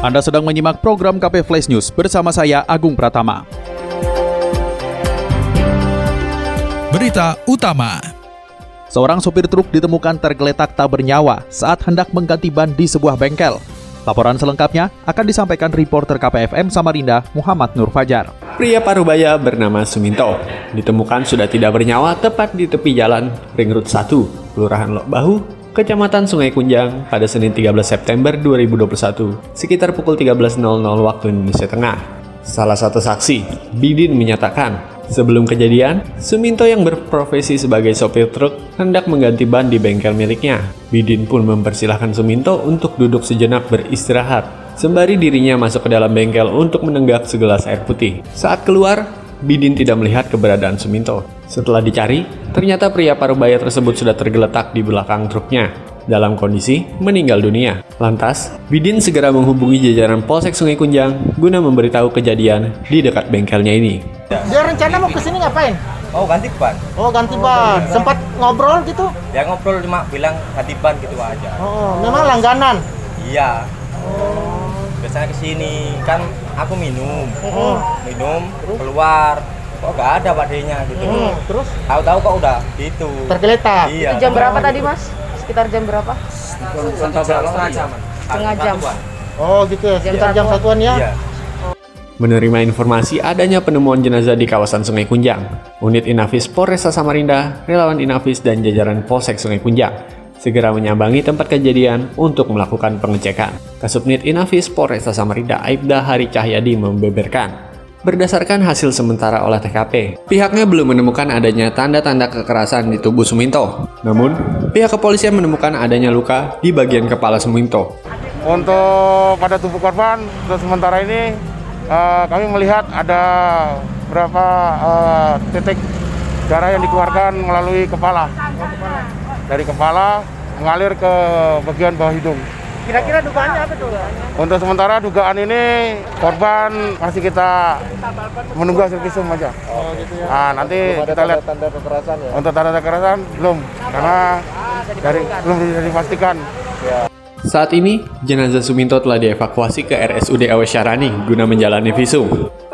Anda sedang menyimak program KP Flash News bersama saya Agung Pratama. Berita utama. Seorang sopir truk ditemukan tergeletak tak bernyawa saat hendak mengganti ban di sebuah bengkel. Laporan selengkapnya akan disampaikan reporter KPFM Samarinda Muhammad Nur Fajar. Pria Parubaya bernama Suminto ditemukan sudah tidak bernyawa tepat di tepi jalan Ring Road 1, Kelurahan Lok Bahu, Kecamatan Sungai Kunjang pada Senin 13 September 2021 sekitar pukul 13.00 waktu Indonesia Tengah. Salah satu saksi, Bidin menyatakan, sebelum kejadian, Suminto yang berprofesi sebagai sopir truk hendak mengganti ban di bengkel miliknya. Bidin pun mempersilahkan Suminto untuk duduk sejenak beristirahat, sembari dirinya masuk ke dalam bengkel untuk menenggak segelas air putih. Saat keluar, Bidin tidak melihat keberadaan Suminto. Setelah dicari, ternyata pria parubaya tersebut sudah tergeletak di belakang truknya dalam kondisi meninggal dunia. Lantas, Bidin segera menghubungi jajaran Polsek Sungai Kunjang guna memberitahu kejadian di dekat bengkelnya ini. Dia rencana mau ke sini ngapain? Oh ganti ban. Oh ganti ban. Sempat ngobrol gitu? Ya ngobrol cuma bilang ganti ban gitu aja. Oh memang langganan. Iya. Biasanya ke sini kan aku minum, Oh. minum keluar. Kok gak ada padenya gitu. Hmm, Terus Tahu-tahu kok udah gitu. tergeletak. Iya. Itu jam berapa tadi mas? Sekitar jam berapa? Setengah jam. Setengah jam. Oh gitu ya. Sekitar jam satuan ya. Iya. Menerima informasi adanya penemuan jenazah di kawasan Sungai Kunjang, unit Inafis Polresta Samarinda, relawan Inafis dan jajaran Polsek Sungai Kunjang segera menyambangi tempat kejadian untuk melakukan pengecekan. Kasubnit Inafis Polresta Samarinda Aibda Hari Cahyadi membeberkan, Berdasarkan hasil sementara olah TKP, pihaknya belum menemukan adanya tanda-tanda kekerasan di tubuh Suminto. Namun, pihak kepolisian menemukan adanya luka di bagian kepala Suminto. Untuk pada tubuh korban, untuk sementara ini eh, kami melihat ada berapa eh, titik darah yang dikeluarkan melalui kepala. Dari kepala mengalir ke bagian bawah hidung. Kira-kira dugaannya apa tuh? Untuk sementara dugaan ini korban masih kita menunggu hasil visum aja. Oh gitu ya. Nah, nanti kita lihat Tanda kekerasan ya. untuk tanda kekerasan belum karena dari belum dipastikan. Saat ini, jenazah Suminto telah dievakuasi ke RSUD Awe Syarani guna menjalani visum.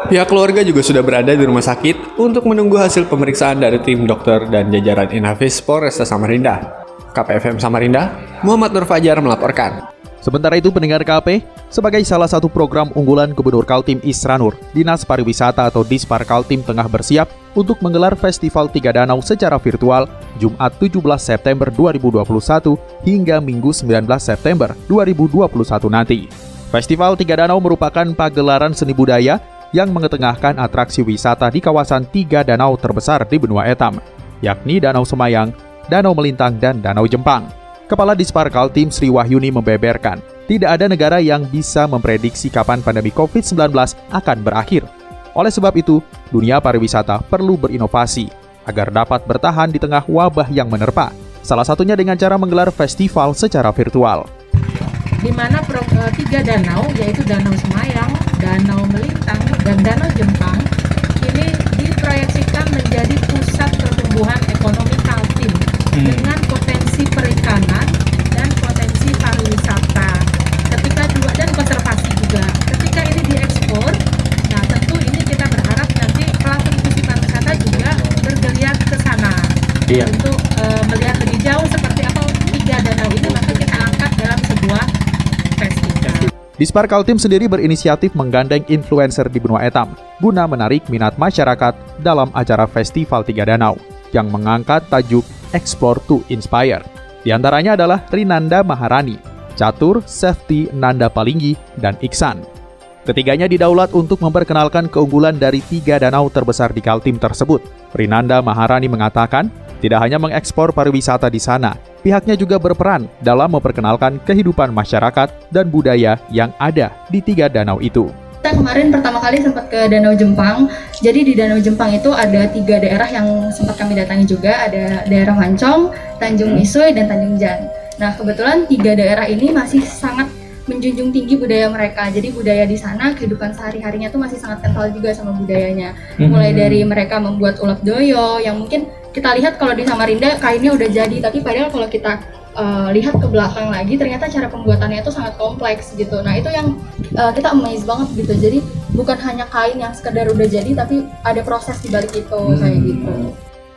Pihak keluarga juga sudah berada di rumah sakit untuk menunggu hasil pemeriksaan dari tim dokter dan jajaran Inafis Polresta Samarinda. KPFM Samarinda, Muhammad Nur Fajar melaporkan. Sementara itu pendengar KP, sebagai salah satu program unggulan Gubernur Kaltim Isranur, Dinas Pariwisata atau Dispar Kaltim tengah bersiap untuk menggelar Festival Tiga Danau secara virtual Jumat 17 September 2021 hingga Minggu 19 September 2021 nanti. Festival Tiga Danau merupakan pagelaran seni budaya yang mengetengahkan atraksi wisata di kawasan tiga danau terbesar di benua Etam, yakni Danau Semayang, Danau Melintang, dan Danau Jempang. Kepala Dispar Kaltim Sri Wahyuni membeberkan, tidak ada negara yang bisa memprediksi kapan pandemi COVID-19 akan berakhir. Oleh sebab itu, dunia pariwisata perlu berinovasi agar dapat bertahan di tengah wabah yang menerpa. Salah satunya dengan cara menggelar festival secara virtual. di mana eh, tiga danau yaitu Danau Semayang, Danau Melintang, dan Danau Jempang ini diproyeksikan menjadi pusat pertumbuhan ekonomi Kaltim dengan potensi perikanan dan potensi pariwisata. Ketika dua dan konservasi juga. Ketika ini diekspor, nah tentu ini kita berharap nanti pelaku industri pariwisata juga bergeliat ke sana Iya. untuk eh, melihat lebih jauh seperti apa tiga danau ini maka kita angkat dalam sebuah festival. Dispar Kaltim sendiri berinisiatif menggandeng influencer di benua Etam guna menarik minat masyarakat dalam acara Festival Tiga Danau yang mengangkat tajuk Explore to Inspire. Di antaranya adalah Rinanda Maharani, Catur, Safety, Nanda Palinggi, dan Iksan. Ketiganya didaulat untuk memperkenalkan keunggulan dari tiga danau terbesar di Kaltim tersebut. Rinanda Maharani mengatakan, tidak hanya mengekspor pariwisata di sana, pihaknya juga berperan dalam memperkenalkan kehidupan masyarakat dan budaya yang ada di tiga danau itu. kita kemarin pertama kali sempat ke Danau Jempang. Jadi di Danau Jempang itu ada tiga daerah yang sempat kami datangi juga. Ada daerah Mancong, Tanjung Misui, dan Tanjung Jan. Nah kebetulan tiga daerah ini masih sangat menjunjung tinggi budaya mereka. Jadi budaya di sana kehidupan sehari-harinya tuh masih sangat kental juga sama budayanya. Mulai dari mereka membuat ulat doyo yang mungkin kita lihat kalau di Samarinda kainnya udah jadi, tapi padahal kalau kita uh, lihat ke belakang lagi ternyata cara pembuatannya itu sangat kompleks gitu. Nah, itu yang uh, kita amazed banget gitu. Jadi bukan hanya kain yang sekedar udah jadi tapi ada proses di balik itu kayak gitu.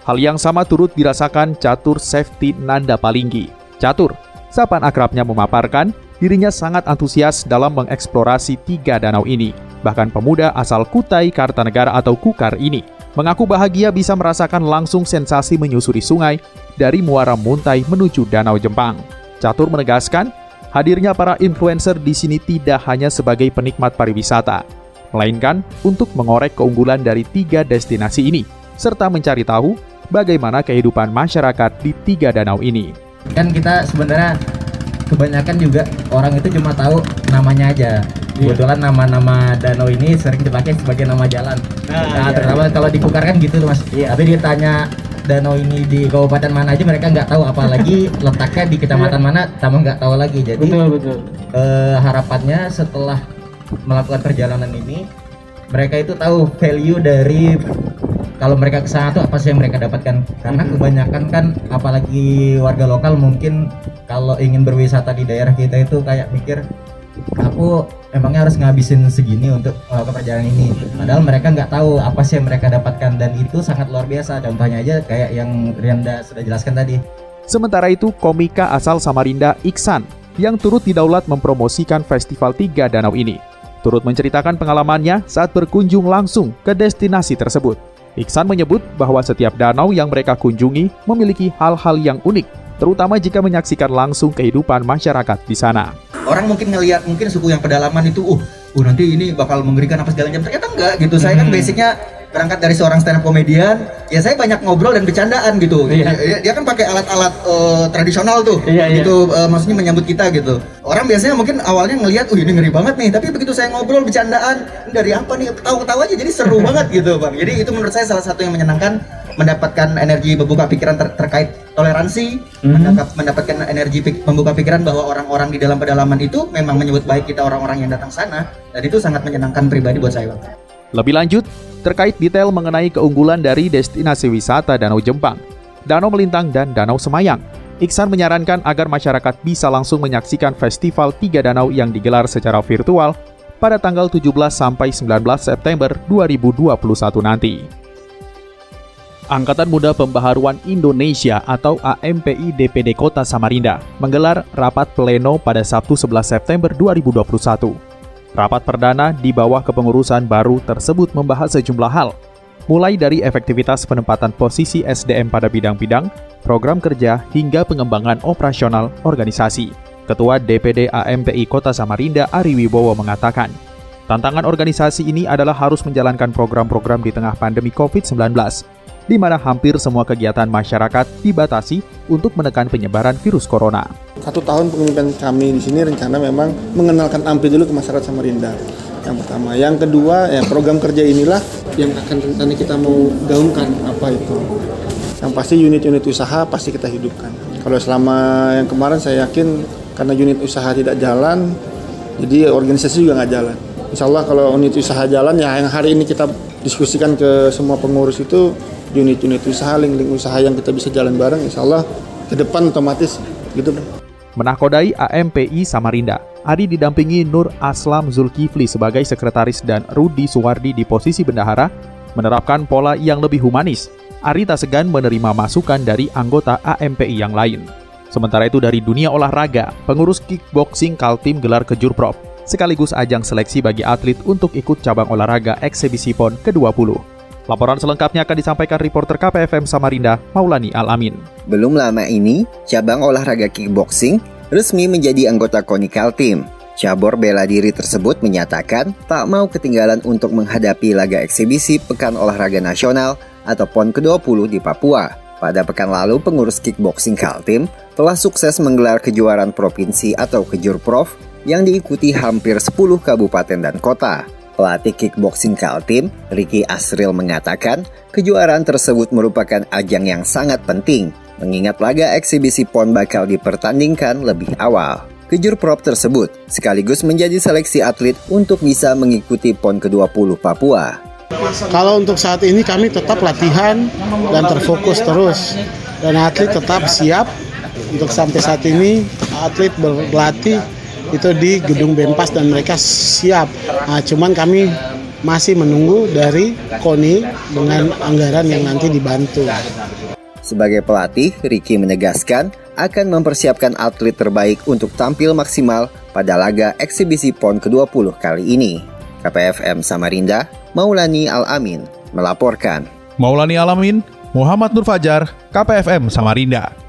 Hal yang sama turut dirasakan Catur Safety Nanda Palinggi. Catur, sapaan akrabnya memaparkan dirinya sangat antusias dalam mengeksplorasi tiga danau ini. Bahkan pemuda asal Kutai Kartanegara atau Kukar ini mengaku bahagia bisa merasakan langsung sensasi menyusuri sungai dari Muara Muntai menuju Danau Jempang. Catur menegaskan, hadirnya para influencer di sini tidak hanya sebagai penikmat pariwisata, melainkan untuk mengorek keunggulan dari tiga destinasi ini, serta mencari tahu bagaimana kehidupan masyarakat di tiga danau ini. Kan kita sebenarnya kebanyakan juga orang itu cuma tahu namanya aja. Kebetulan nama-nama danau ini sering dipakai sebagai nama jalan. Ah, Nah, iya, terutama kalau di Kukar kan gitu mas. Tapi ditanya danau ini di kabupaten mana aja? Mereka nggak tahu apalagi letaknya di kecamatan mana sama nggak tahu lagi. Jadi Betul, betul. eh, harapannya setelah melakukan perjalanan ini mereka itu tahu value dari kalau mereka ke sana tuh apa sih yang mereka dapatkan. Karena kebanyakan kan apalagi warga lokal mungkin kalau ingin berwisata di daerah kita itu kayak mikir aku emangnya harus ngabisin segini untuk melakukan perjalanan ini padahal mereka nggak tahu apa sih yang mereka dapatkan dan itu sangat luar biasa contohnya aja kayak yang Rianda sudah jelaskan tadi Sementara itu, komika asal Samarinda Iksan yang turut didaulat mempromosikan Festival Tiga Danau ini. Turut menceritakan pengalamannya saat berkunjung langsung ke destinasi tersebut. Iksan menyebut bahwa setiap danau yang mereka kunjungi memiliki hal-hal yang unik, terutama jika menyaksikan langsung kehidupan masyarakat di sana. Orang mungkin ngelihat mungkin suku yang pedalaman itu uh uh nanti ini bakal mengerikan apa segala macam. Ternyata enggak gitu. Saya kan basicnya berangkat dari seorang stand up komedian ya saya banyak ngobrol dan bercandaan gitu. Iya. dia, dia kan pakai alat-alat eh, tradisional tuh Iya, iya. gitu. Eh, maksudnya menyambut kita gitu. Orang biasanya mungkin awalnya ngelihat uh ini ngeri banget nih. Tapi begitu saya ngobrol bercandaan "Ini dari apa nih? Ketawa-ketawa aja jadi seru banget gitu bang. Jadi itu menurut saya salah satu yang menyenangkan mendapatkan energi membuka pikiran ter- terkait toleransi mendapat- mendapatkan energi pik- membuka pikiran bahwa orang-orang di dalam pedalaman itu memang menyebut baik kita orang-orang yang datang sana dan itu sangat menyenangkan pribadi buat saya. Bang Lebih lanjut, terkait detail mengenai keunggulan dari destinasi wisata Danau Jempang, Danau Melintang, dan Danau Semayang, Iksan menyarankan agar masyarakat bisa langsung menyaksikan Festival Tiga Danau yang digelar secara virtual pada tanggal 17 sampai 19 September 2021 nanti. Angkatan Muda Pembaharuan Indonesia atau AMPI DPD Kota Samarinda menggelar rapat pleno pada Sabtu 11 September 2021. Rapat perdana di bawah kepengurusan baru tersebut membahas sejumlah hal, mulai dari efektivitas penempatan posisi SDM pada bidang-bidang, program kerja, hingga pengembangan operasional organisasi. Ketua DPD AMPI Kota Samarinda Ari Wibowo mengatakan, tantangan organisasi ini adalah harus menjalankan program-program di tengah pandemi COVID-19, di mana hampir semua kegiatan masyarakat dibatasi untuk menekan penyebaran virus corona. Satu tahun pemimpinan kami di sini rencana memang mengenalkan AMPI dulu ke masyarakat Samarinda. Yang pertama, yang kedua ya program kerja inilah yang akan rencana kita mau gaungkan apa itu. Yang pasti unit-unit usaha pasti kita hidupkan. Kalau selama yang kemarin saya yakin karena unit usaha tidak jalan, jadi organisasi juga nggak jalan. Insya Allah kalau unit usaha jalan ya yang hari ini kita diskusikan ke semua pengurus itu unit-unit usaha, link-link usaha yang kita bisa jalan bareng, insya Allah ke depan otomatis gitu. Menakodai AMPI Samarinda, Adi didampingi Nur Aslam Zulkifli sebagai sekretaris dan Rudi Suwardi di posisi bendahara, menerapkan pola yang lebih humanis. Ari tak segan menerima masukan dari anggota AMPI yang lain. Sementara itu dari dunia olahraga, pengurus kickboxing Kaltim gelar kejurprov, sekaligus ajang seleksi bagi atlet untuk ikut cabang olahraga eksibisi PON ke-20. Laporan selengkapnya akan disampaikan reporter KPFM Samarinda, Maulani Alamin. Belum lama ini, cabang olahraga kickboxing resmi menjadi anggota KONI Kaltim. Cabur bela diri tersebut menyatakan tak mau ketinggalan untuk menghadapi laga eksibisi Pekan Olahraga Nasional atau PON ke-20 di Papua. Pada pekan lalu, pengurus kickboxing Kaltim telah sukses menggelar kejuaraan provinsi atau kejurprov yang diikuti hampir 10 kabupaten dan kota. Pelatih kickboxing Kaltim, Ricky Asril mengatakan, kejuaraan tersebut merupakan ajang yang sangat penting, mengingat laga eksibisi PON bakal dipertandingkan lebih awal. Kejur prop tersebut sekaligus menjadi seleksi atlet untuk bisa mengikuti PON ke-20 Papua. Kalau untuk saat ini kami tetap latihan dan terfokus terus dan atlet tetap siap untuk sampai saat ini atlet berlatih itu di gedung Bempas dan mereka siap. Nah, cuman kami masih menunggu dari KONI dengan anggaran yang nanti dibantu. Sebagai pelatih, Ricky menegaskan akan mempersiapkan atlet terbaik untuk tampil maksimal pada laga eksibisi PON ke-20 kali ini. KPFM Samarinda, Maulani Al-Amin, melaporkan. Maulani Alamin, Muhammad Nur Fajar, KPFM Samarinda.